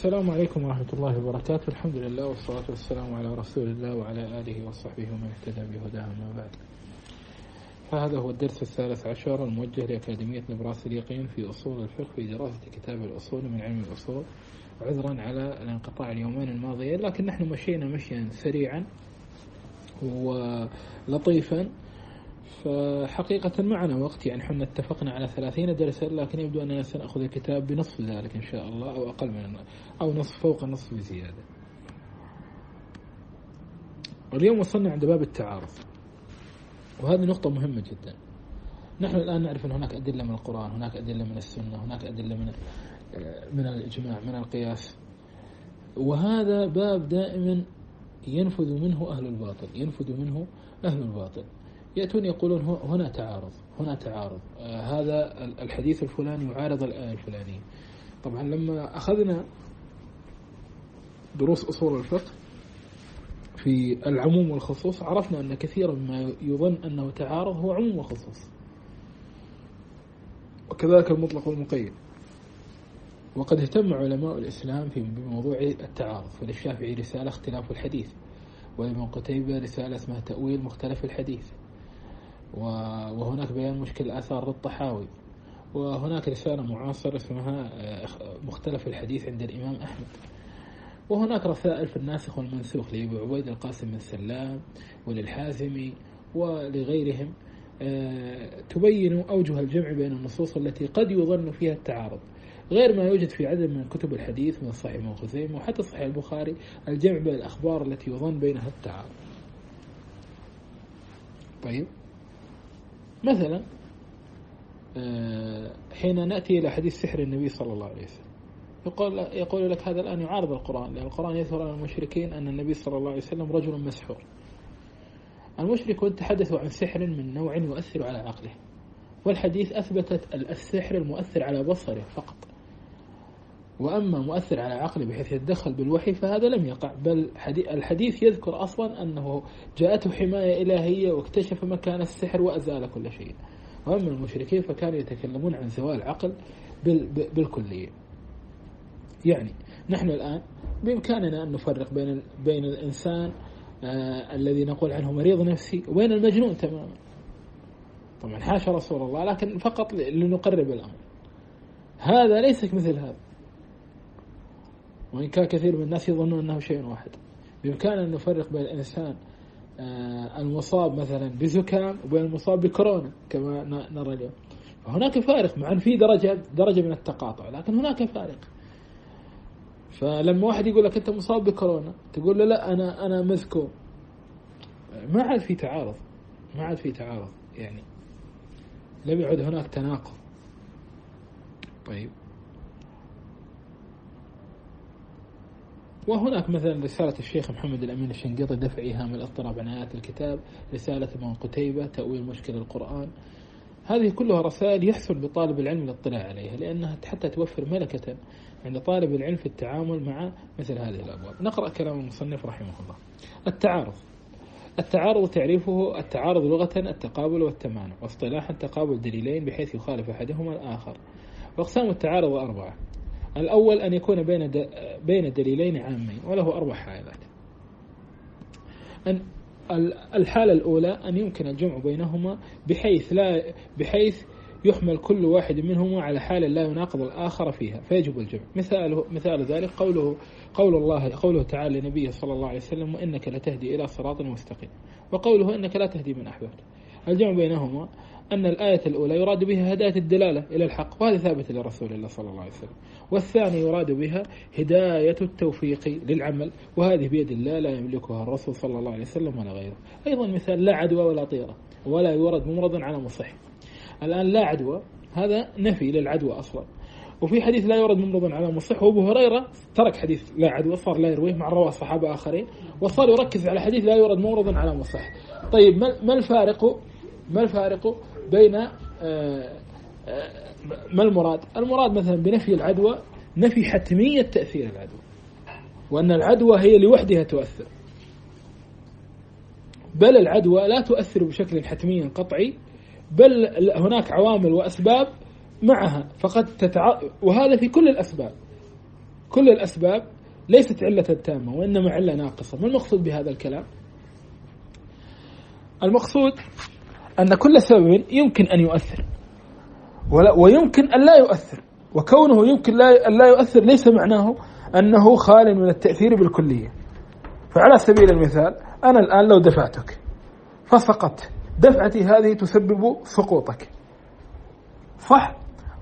السلام عليكم ورحمة الله وبركاته. الحمد لله والصلاة والسلام على رسول الله وعلى آله وصحبه ومن اهتدى بهداه ما بعد. فهذا هو الدرس الثالث عشر الموجه لأكاديمية نبراس اليقين في أصول الفقه في دراسة كتاب الأصول من علم الأصول عذرا على الانقطاع اليومين الماضيين لكن نحن مشينا مشيا سريعا ولطيفا. فحقيقة معنا وقت يعني حنا اتفقنا على ثلاثين درسا لكن يبدو أننا سنأخذ الكتاب بنصف ذلك إن شاء الله أو أقل من أو نصف فوق النصف بزيادة. اليوم وصلنا عند باب التعارض وهذه نقطة مهمة جدا. نحن الآن نعرف أن هناك أدلة من القرآن هناك أدلة من السنة هناك أدلة من من الإجماع من القياس. وهذا باب دائما ينفذ منه أهل الباطل ينفذ منه أهل الباطل. يأتون يقولون هنا تعارض هنا تعارض. آه هذا الحديث الفلاني يعارض الآية الفلانية. طبعا لما أخذنا دروس أصول الفقه في العموم والخصوص عرفنا أن كثيرا ما يظن أنه تعارض هو عموم وخصوص. وكذلك المطلق والمقيد. وقد اهتم علماء الإسلام في بموضوع التعارض فللشافعي رسالة اختلاف الحديث ولابن قتيبة رسالة اسمها تأويل مختلف الحديث. وهناك بيان مشكل الآثار للطحاوي وهناك رسالة معاصرة اسمها مختلف الحديث عند الإمام أحمد. وهناك رسائل في الناسخ والمنسوخ لأبي عبيد القاسم بن سلام وللحازمي ولغيرهم تبين أوجه الجمع بين النصوص التي قد يظن فيها التعارض. غير ما يوجد في عدد من كتب الحديث من صحيح ابن خزيمة وحتى صحيح البخاري الجمع بين الأخبار التي يظن بينها التعارض. طيب. مثلا حين نأتي إلى حديث سحر النبي صلى الله عليه وسلم يقول, يقول لك هذا الآن يعارض القرآن لأن القرآن يذكر عن المشركين أن النبي صلى الله عليه وسلم رجل مسحور. المشركون تحدثوا عن سحر من نوع يؤثر على عقله والحديث أثبتت السحر المؤثر على بصره فقط. وأما مؤثر على عقله بحيث يتدخل بالوحي فهذا لم يقع بل الحديث يذكر أصلا أنه جاءته حماية إلهية واكتشف مكان السحر وأزال كل شيء. وأما المشركين فكانوا يتكلمون عن زوال العقل بالكلية. يعني نحن الآن بإمكاننا أن نفرق بين بين الإنسان آه الذي نقول عنه مريض نفسي وبين المجنون تماما. طبعا حاشا رسول الله لكن فقط لنقرب الأمر. هذا ليس مثل هذا. وإن كان كثير من الناس يظنون أنه شيء واحد. بإمكاننا أن نفرق بين الإنسان آه المصاب مثلا بزكام وبين المصاب بكورونا كما نرى اليوم. فهناك فارق مع أن في درجة درجة من التقاطع لكن هناك فارق. فلما واحد يقول لك أنت مصاب بكورونا تقول له لا أنا أنا مزكوم ما عاد في تعارض ما عاد في تعارض يعني. لم يعد هناك تناقض. طيب. وهناك مثلا رسالة الشيخ محمد الأمين الشنقيطي دفع إيهام الاضطراب عن آيات الكتاب رسالة ابن قتيبة تأويل مشكل القرآن. هذه كلها رسائل يحسن بطالب العلم الاطلاع عليها لأنها حتى توفر ملكة عند طالب العلم في التعامل مع مثل هذه الأبواب. نقرأ كلام المصنف رحمه الله. التعارض. التعارض تعريفه التعارض لغة التقابل والتمانع واصطلاحا تقابل دليلين بحيث يخالف أحدهما الآخر. وأقسام التعارض أربعة. الأول أن يكون بين بين دليلين عامين وله أربع حالات. أن الحالة الأولى أن يمكن الجمع بينهما بحيث لا بحيث يحمل كل واحد منهما على حال لا يناقض الآخر فيها فيجب الجمع. مثال مثال ذلك قوله قول الله قوله تعالى لنبيه صلى الله عليه وسلم وإنك لتهدي إلى صراط مستقيم وقوله إنك لا تهدي من أحببت الجمع بينهما أن الآية الأولى يراد بها هداية الدلالة إلى الحق وهذه ثابتة لرسول الله صلى الله عليه وسلم. والثاني يراد بها هداية التوفيق للعمل وهذه بيد الله لا يملكها الرسول صلى الله عليه وسلم ولا غيره. أيضا مثال لا عدوى ولا طيرة ولا يورد ممرض على مصح الآن لا عدوى هذا نفي للعدوى أصلا. وفي حديث لا يورد ممرض على مصح وأبو هريرة ترك حديث لا عدوى صار لا يرويه مع رواه صحابة آخرين وصار يركز على حديث لا يورد ممرض على مصح طيب ما الفارق ما الفارق بين ما المراد؟ المراد مثلا بنفي العدوى نفي حتمية تأثير العدوى وأن العدوى هي لوحدها تؤثر. بل العدوى لا تؤثر بشكل حتمي قطعي بل هناك عوامل وأسباب معها فقد تتع... وهذا في كل الأسباب. كل الأسباب ليست علة تامة وإنما علة ناقصة. ما المقصود بهذا الكلام؟ المقصود أن كل سبب يمكن أن يؤثر. ويمكن أن لا يؤثر. وكونه يمكن أن لا يؤثر ليس معناه أنه خال من التأثير بالكلية. فعلى سبيل المثال أنا الآن لو دفعتك فسقطت دفعتي هذه تسبب سقوطك. صح؟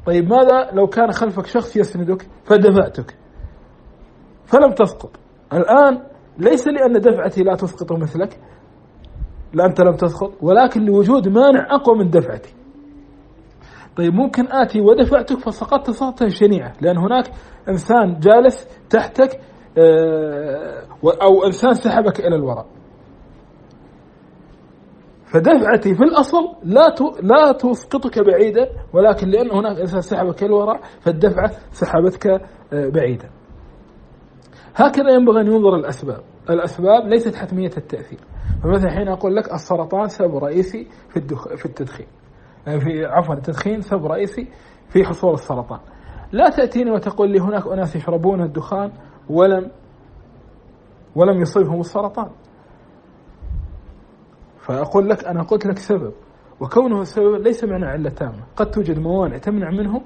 طيب ماذا لو كان خلفك شخص يسندك فدفعتك؟ فلم تسقط. الآن ليس لأن دفعتي لا تسقط مثلك لا أنت لم تسقط ولكن لوجود مانع أقوى من دفعتي. طيب ممكن آتي ودفعتك فسقطت سقطة شنيعة لأن هناك إنسان جالس تحتك آه، أو إنسان سحبك إلى الوراء. فدفعتي في الأصل لا لا تسقطك بعيدا ولكن لأن هناك إنسان سحبك إلى الوراء فالدفعة سحبتك آه، بعيدا. هكذا ينبغي أن ينظر الأسباب. الأسباب ليست حتمية التأثير. فمثلا حين أقول لك السرطان سبب رئيسي في الدخ... في التدخين. يعني في عفوا التدخين سبب رئيسي في حصول السرطان. لا تأتيني وتقول لي هناك أناس يشربون الدخان ولم ولم يصيبهم السرطان. فأقول لك أنا قلت لك سبب وكونه سبب ليس معنى علة تامة. قد توجد موانع تمنع منه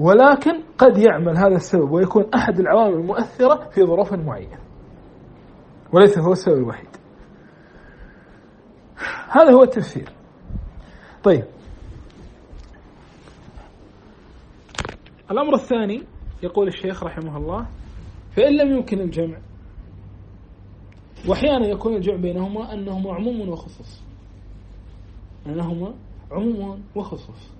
ولكن قد يعمل هذا السبب ويكون أحد العوامل المؤثرة في ظروف معينة. وليس هو السبب الوحيد. هذا هو التفسير. طيب. الأمر الثاني يقول الشيخ رحمه الله فإن لم يمكن الجمع وأحيانا يكون الجمع بينهما أنهما عموم وخصوص. أنهما عموم وخصوص.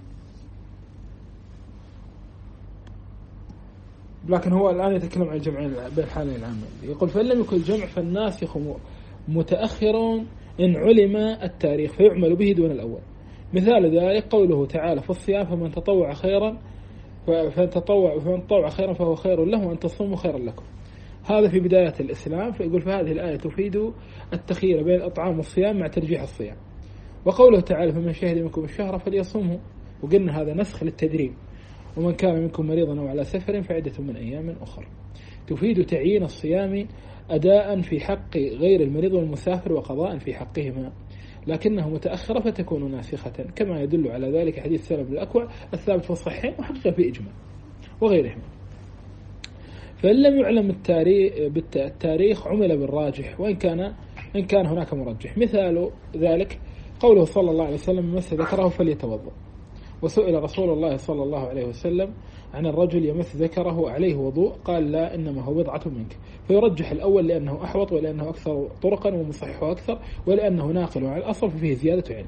لكن هو الآن يتكلم عن الجمع بين الحالين العامة يقول فإن لم يكن الجمع فالناسخ متأخر إن علم التاريخ فيعمل به دون الأول. مثال ذلك قوله تعالى في الصيام فمن تطوع خيرا فمن تطوع فمن تطوع خيرا فهو خير له وأن تصوموا خيرا لكم. هذا في بداية الإسلام فيقول فهذه الآية تفيد التخيير بين الأطعام والصيام مع ترجيح الصيام. وقوله تعالى فمن شهد منكم الشهر فليصومه. وقلنا هذا نسخ للتدريب. ومن كان منكم مريضا أو على سفر فعدة من أيام أخرى. تفيد تعيين الصيام أداء في حق غير المريض والمسافر وقضاء في حقهما. لكنه متأخرة فتكون ناسخة كما يدل على ذلك حديث سلم الأكوع الثابت في الصحيحين وحقيقة في إجماع وغيرهما. فإن لم يعلم التاريخ عمل بالراجح وإن كان إن كان هناك مرجح. مثال ذلك قوله صلى الله عليه وسلم مس ذكره فليتوضأ. وسئل رسول الله صلى الله عليه وسلم عن الرجل يمس ذكره عليه وضوء قال لا إنما هو بضعة منك. فيرجح الأول لأنه أحوط ولأنه أكثر طرقا ومصححه أكثر ولأنه ناقل عن الأصل ففيه زيادة علم.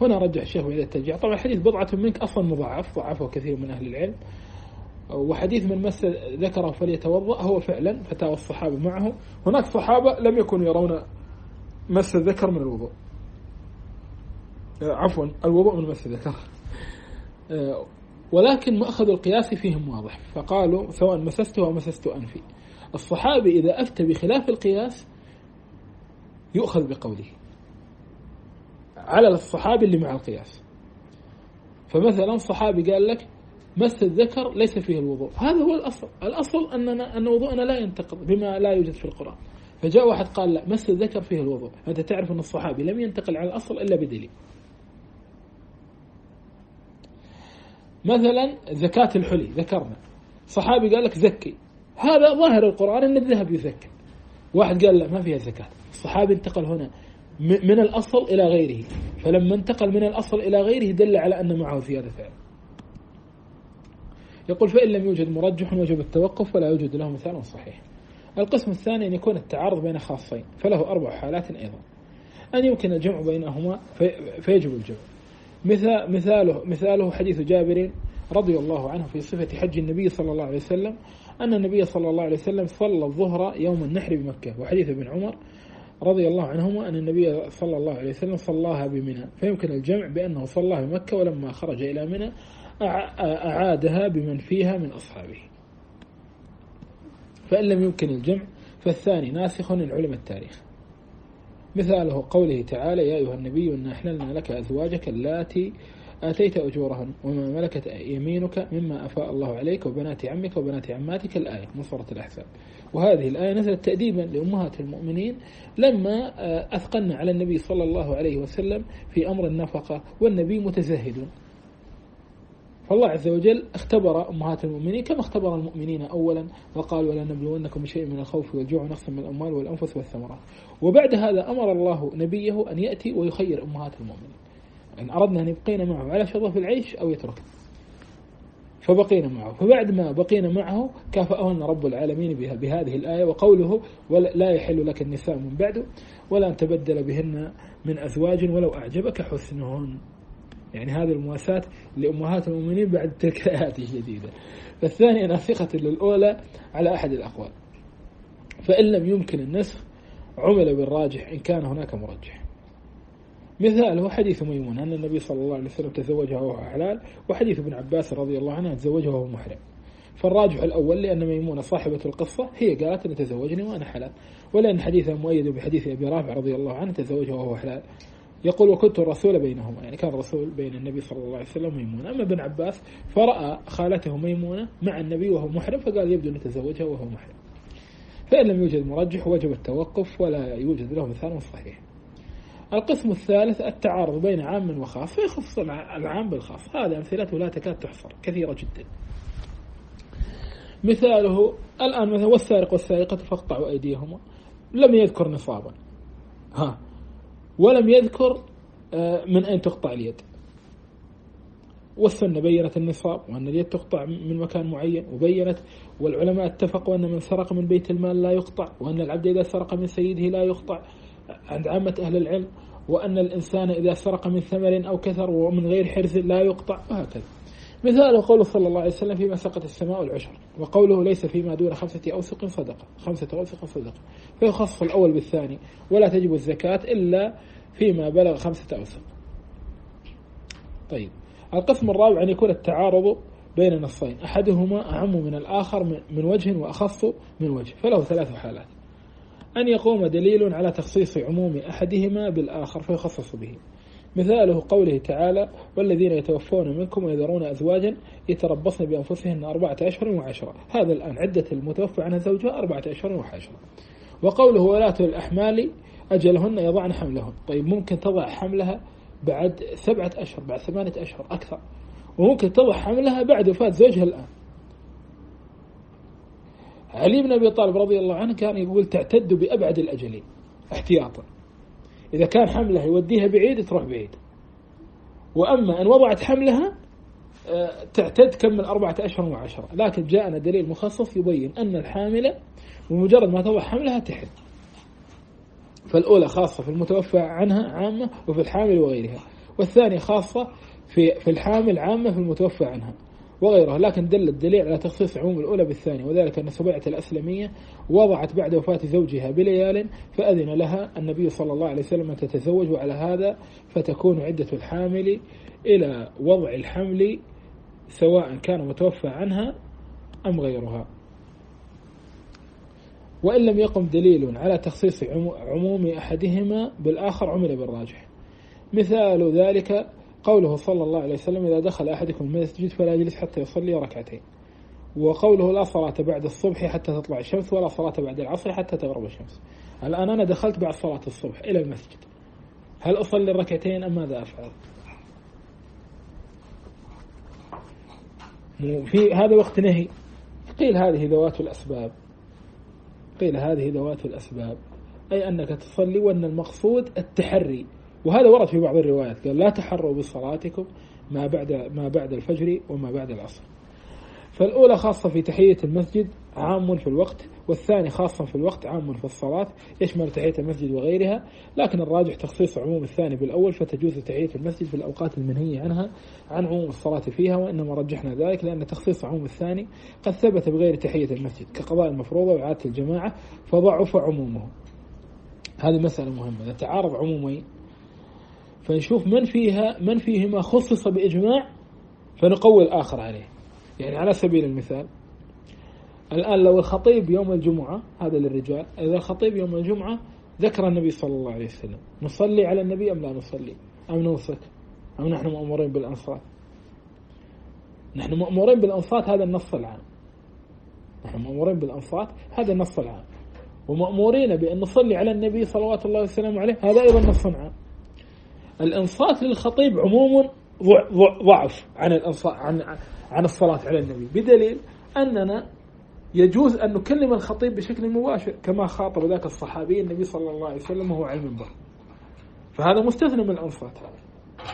هنا رجح الشيخ بعيد الترجيع طبعا حديث بضعة منك أصلا مضاعف ضعفه كثير من أهل العلم. وحديث من مس ذكره فليتوضأ هو فعلا فتاوى الصحابة معه. هناك صحابة لم يكونوا يرون مس الذكر من الوضوء. عفوا الوضوء من مس الذكر. ولكن مأخذ القياس فيهم واضح. فقالوا سواء مسست أو مسست أنفي. الصحابي إذا أفتى بخلاف القياس يؤخذ بقوله. على الصحابي اللي مع القياس. فمثلا صحابي قال لك مس الذكر ليس فيه الوضوء. هذا هو الأصل. الأصل أننا أن وضوءنا لا ينتقض بما لا يوجد في القرآن. فجاء واحد قال لا مس الذكر فيه الوضوء. أنت تعرف أن الصحابي لم ينتقل على الأصل إلا بدليل. مثلا زكاة الحلي ذكرنا. صحابي قال لك زكي. هذا ظاهر القرآن أن الذهب يزكى واحد قال لا ما فيها زكاة. الصحابي انتقل هنا من الأصل إلى غيره. فلما انتقل من الأصل إلى غيره دل على أن معه زيادة فعل يقول فإن لم يوجد مرجح وجب التوقف ولا يوجد له مثال صحيح. القسم الثاني أن يكون التعارض بين خاصين فله أربع حالات أيضا. أن يمكن الجمع بينهما فيجب الجمع. مثال مثاله مثاله حديث جابر رضي الله عنه في صفة حج النبي صلى الله عليه وسلم أن النبي صلى الله عليه وسلم صلى الظهر يوم النحر بمكة وحديث ابن عمر رضي الله عنهما أن النبي صلى الله عليه وسلم صلاها بمنى فيمكن الجمع بأنه صلاها بمكة ولما خرج إلى منى أعادها بمن فيها من أصحابه. فإن لم يمكن الجمع فالثاني ناسخ إن علم التاريخ. مثاله قوله تعالى يا أيها النبي إنا أحللنا لك أزواجك اللاتي آتيت أجورهن وما ملكت يمينك مما أفاء الله عليك وبنات عمك وبنات عماتك. الآية من سورة الأحزاب. وهذه الآية نزلت تأديبا لأمهات المؤمنين لما أثقلن على النبي صلى الله عليه وسلم في أمر النفقة والنبي متزهد فالله عز وجل اختبر أمهات المؤمنين كما اختبر المؤمنين أولا وقال ولا نبلونكم بشيء من الخوف والجوع ونقص من الأموال والأنفس والثمرات. وبعد هذا أمر الله نبيه أن يأتي ويخير أمهات المؤمنين. إن أردنا أن يبقين معه على شظف العيش أو يترك فبقينا معه. فبعد ما بقينا معه كافأهن رب العالمين بها بهذه الآية وقوله لا يحل لك النساء من بعده ولا أن تبدل بهن من أزواج ولو أعجبك حسنهن. يعني هذه المواساة لأمهات المؤمنين بعد تلك الآيات الجديدة فالثانية ناسخة للأولى على أحد الأقوال. فإن لم يمكن النسخ عمل بالراجح إن كان هناك مرجح مثاله حديث ميمون أن النبي صلى الله عليه وسلم تزوجها وهو حلال وحديث ابن عباس رضي الله عنه تزوجها وهو محرم. فالراجح الأول لأن ميمونة صاحبة القصة هي قالت أن تزوجني وأنا حلال. ولأن حديثها مؤيد بحديث أبي رافع رضي الله عنه تزوجها وهو حلال. يقول وكنت الرسول بينهما يعني كان الرسول بين النبي صلى الله عليه وسلم وميمونة أما ابن عباس فرأى خالته ميمونة مع النبي وهو محرم فقال يبدو أن تزوجها وهو محرم. فإن لم يوجد مرجح وجب التوقف ولا يوجد له مثال صحيح. القسم الثالث التعارض بين عام وخاص فيخص العام بالخاص. هذا أمثلته لا تكاد تحصر كثيرة جدا. مثاله الآن مثلا والسارق والسارقة فاقطعوا أيديهما لم يذكر نصابا. ها ولم يذكر آه، من أين تقطع اليد. والسنة بينت النصاب وأن اليد تقطع من مكان معين وبينت والعلماء اتفقوا أن من سرق من بيت المال لا يقطع وأن العبد إذا سرق من سيده لا يقطع. عند عامة أهل العلم وأن الإنسان إذا سرق من ثمر أو كثر ومن غير حرز لا يقطع وهكذا. مثال قوله صلى الله عليه وسلم فيما سقط السماء العشر وقوله ليس فيما دون خمسة أوسق صدقة خمسة أوسق صدقة فيخص الأول بالثاني ولا تجب الزكاة إلا فيما بلغ خمسة أوسق. طيب. القسم الرابع أن يكون التعارض بين نصين أحدهما أعم من الآخر من وجه وأخص من وجه فله ثلاث حالات. أن يقوم دليل على تخصيص عموم أحدهما بالآخر فيخصص به. مثاله قوله تعالى والذين يتوفون منكم ويذرون أزواجا يتربصن بأنفسهن أربعة أشهر وعشرة هذا الآن عدة المتوفى عنها زوجها أربعة أشهر وعشرة. وقوله ولاة الأحمال أجلهن يضعن حملهن طيب ممكن تضع حملها بعد سبعة أشهر بعد ثمانية أشهر أكثر. وممكن تضع حملها بعد وفاة زوجها الآن. علي بن أبي طالب رضي الله عنه كان يقول تعتد بأبعد الأجلين احتياطا. إذا كان حملها يوديها بعيد تروح بعيد. وأما أن وضعت حملها آه، تعتد كم من أربعة أشهر وعشرة لكن جاءنا دليل مخصص يبين أن الحاملة بمجرد ما تضع حملها تحل. فالأولى خاصة في المتوفى عنها عامة وفي الحامل وغيرها. والثانية خاصة في في الحامل عامة في المتوفى عنها. وغيرها لكن دل الدليل على تخصيص عموم الأولى بالثانية وذلك أن سبيعة الأسلمية وضعت بعد وفاة زوجها بليال فأذن لها النبي صلى الله عليه وسلم أن تتزوج وعلى هذا فتكون عدة الحامل إلى وضع الحمل سواء كان متوفى عنها أم غيرها. وإن لم يقم دليل على تخصيص عموم أحدهما بالآخر عمل بالراجح. مثال ذلك قوله صلى الله عليه وسلم إذا دخل أحدكم المسجد فلا يجلس حتى يصلي ركعتين. وقوله لا صلاة بعد الصبح حتى تطلع الشمس ولا صلاة بعد العصر حتى تغرب الشمس. الآن أنا دخلت بعد صلاة الصبح إلى المسجد؟ هل أصلي الركعتين أم ماذا أفعل؟ في هذا وقت نهي. قيل هذه ذوات الأسباب. قيل هذه ذوات الأسباب. أي أنك تصلي وأن المقصود التحري. وهذا ورد في بعض الروايات قال لا تحروا بصلاتكم ما بعد ما بعد الفجر وما بعد العصر. فالأولى خاصة في تحية المسجد عام في الوقت والثاني خاصة في الوقت عام في الصلاة يشمل تحية المسجد وغيرها؟ لكن الراجح تخصيص عموم الثاني بالأول فتجوز تحية المسجد في الأوقات المنهية عنها عن عموم الصلاة فيها وإنما رجحنا ذلك لأن تخصيص عموم الثاني قد ثبت بغير تحية المسجد كقضاء المفروضة وعادة الجماعة فضعف عمومه. هذه مسألة مهمة. تعارض عمومين. فنشوف من فيها من فيهما خصص بإجماع فنقوي الآخر عليه. يعني على سبيل المثال الآن لو الخطيب يوم الجمعة هذا للرجال إذا الخطيب يوم الجمعة ذكر النبي صلى الله عليه وسلم نصلي على النبي أم لا نصلي؟ أم نوصك أم نحن مأمورين بالأنصات؟ نحن مأمورين بالأنصات هذا النص العام. نحن مأمورين بالأنصات هذا النص العام. ومأمورين بأن نصلي على النبي صلوات الله وسلامه عليه هذا أيضا نص عام. الإنصات للخطيب عموم ضعف عن عن عن الصلاة على النبي. بدليل أننا يجوز أن نكلم الخطيب بشكل مباشر كما خاطب ذاك الصحابي النبي صلى الله عليه وسلم وهو على المنبر. فهذا مستثنى من الأنصات.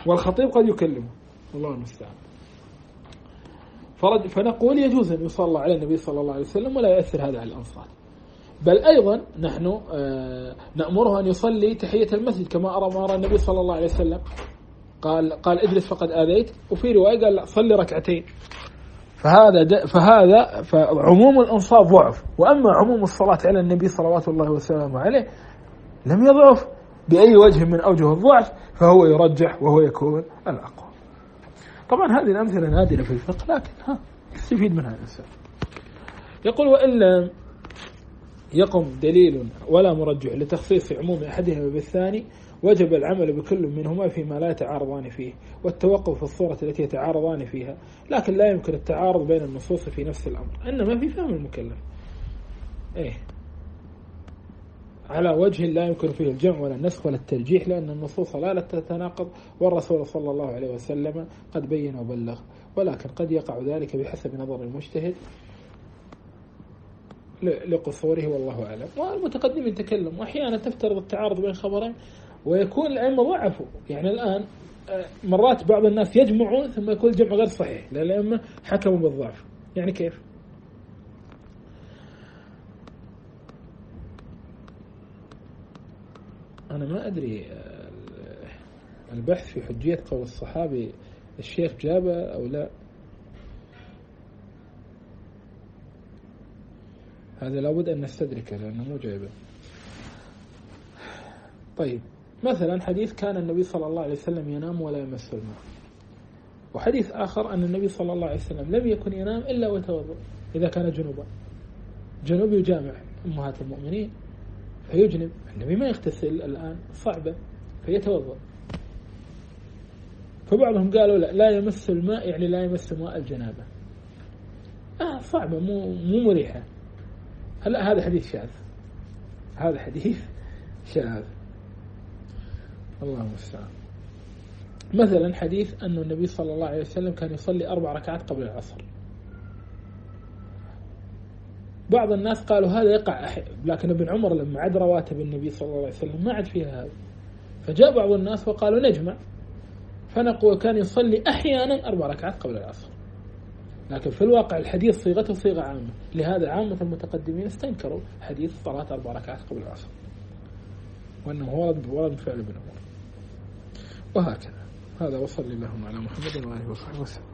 والخطيب قد يكلمه. الله المستعان. فنقول يجوز أن يصلى على النبي صلى الله عليه وسلم ولا يأثر هذا على الأنصات. بل أيضا نحن آه، نأمره أن يصلي تحية المسجد كما أمر النبي صلى الله عليه وسلم قال قال اجلس فقد آذيت وفي رواية قال لا صلي ركعتين فهذا فهذا فعموم الأنصاف ضعف وأما عموم الصلاة على النبي صلوات الله وسلامه عليه لم يضعف بأي وجه من أوجه الضعف فهو يرجح وهو يكون الأقوى. طبعا هذه الأمثلة نادرة في الفقه لكن ها يستفيد منها الإنسان. يقول وإن لم يقم دليل ولا مرجح لتخصيص عموم احدهما بالثاني وجب العمل بكل منهما فيما لا يتعارضان فيه والتوقف في الصورة التي يتعارضان فيها لكن لا يمكن التعارض بين النصوص في نفس الأمر إنما في فهم المكلف. إيه. على وجه لا يمكن فيه الجمع ولا النسخ ولا الترجيح لأن النصوص لا تتناقض والرسول صلى الله عليه وسلم قد بين وبلغ ولكن قد يقع ذلك بحسب نظر المجتهد. لقصوره والله أعلم. والمتقدمين تكلم وأحيانا تفترض التعارض بين خبرين ويكون الأئمة ضعفوا يعني الآن آه، مرات بعض الناس يجمعون ثم يكون الجمع غير صحيح لأن الأئمة حكموا بالضعف. يعني كيف؟ أنا ما أدري آه، البحث في حجية قول الصحابي الشيخ جابه أو لا. هذا لابد أن نستدركه لأنه مو جايبه طيب مثلا حديث كان النبي صلى الله عليه وسلم ينام ولا يمس الماء. وحديث آخر أن النبي صلى الله عليه وسلم لم يكن ينام إلا ويتوضأ إذا كان جنوبا. جنوب يجامع أمهات المؤمنين فيجنب. النبي ما يغتسل الآن صعبة فيتوضأ. فبعضهم قالوا لا لا يمس الماء يعني لا يمس ماء الجنابة. آه صعبة مو مو مريحة. هلا هذا حديث شاذ. هذا حديث شاذ. الله المستعان مثلا حديث أن النبي صلى الله عليه وسلم كان يصلي أربع ركعات قبل العصر. بعض الناس قالوا هذا يقع لكن ابن عمر لما عد رواتب النبي صلى الله عليه وسلم ما عد فيها هذا. فجاء بعض الناس وقالوا نجمع. فنقول كان يصلي أحيانا أربع ركعات قبل العصر. لكن في الواقع الحديث صيغته صيغة عامة. لهذا عامة المتقدمين استنكروا حديث صلاة أربع ركعات قبل العصر. وأنه ورد ورد فعل ابن عمر. وهكذا. هذا وصلى اللهم على محمد وآله وصحبه وسلم.